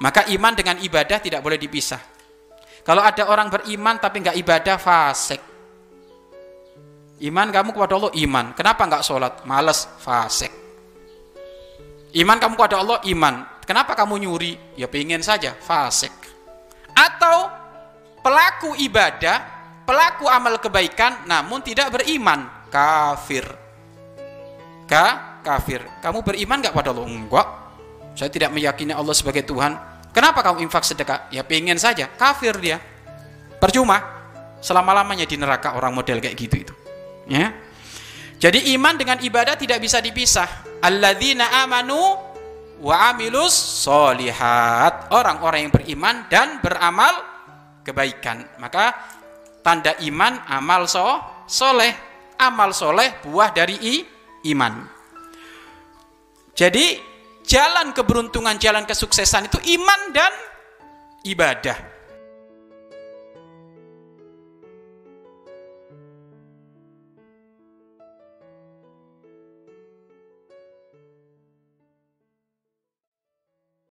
Maka iman dengan ibadah tidak boleh dipisah. Kalau ada orang beriman tapi nggak ibadah, fasik. Iman kamu kepada Allah iman. Kenapa nggak sholat? Males, fasik. Iman kamu kepada Allah iman. Kenapa kamu nyuri? Ya pengen saja, fasik. Atau pelaku ibadah, pelaku amal kebaikan namun tidak beriman, kafir. Ka kafir. Kamu beriman nggak pada Allah? Enggak. Saya tidak meyakini Allah sebagai Tuhan. Kenapa kamu infak sedekah? Ya pengen saja, kafir dia. Percuma. Selama-lamanya di neraka orang model kayak gitu itu. Ya. Jadi iman dengan ibadah tidak bisa dipisah. Alladzina amanu wa amilus solihat. Orang-orang yang beriman dan beramal kebaikan. Maka tanda iman amal so, soleh. Amal soleh buah dari i, iman. Jadi jalan keberuntungan, jalan kesuksesan itu iman dan ibadah.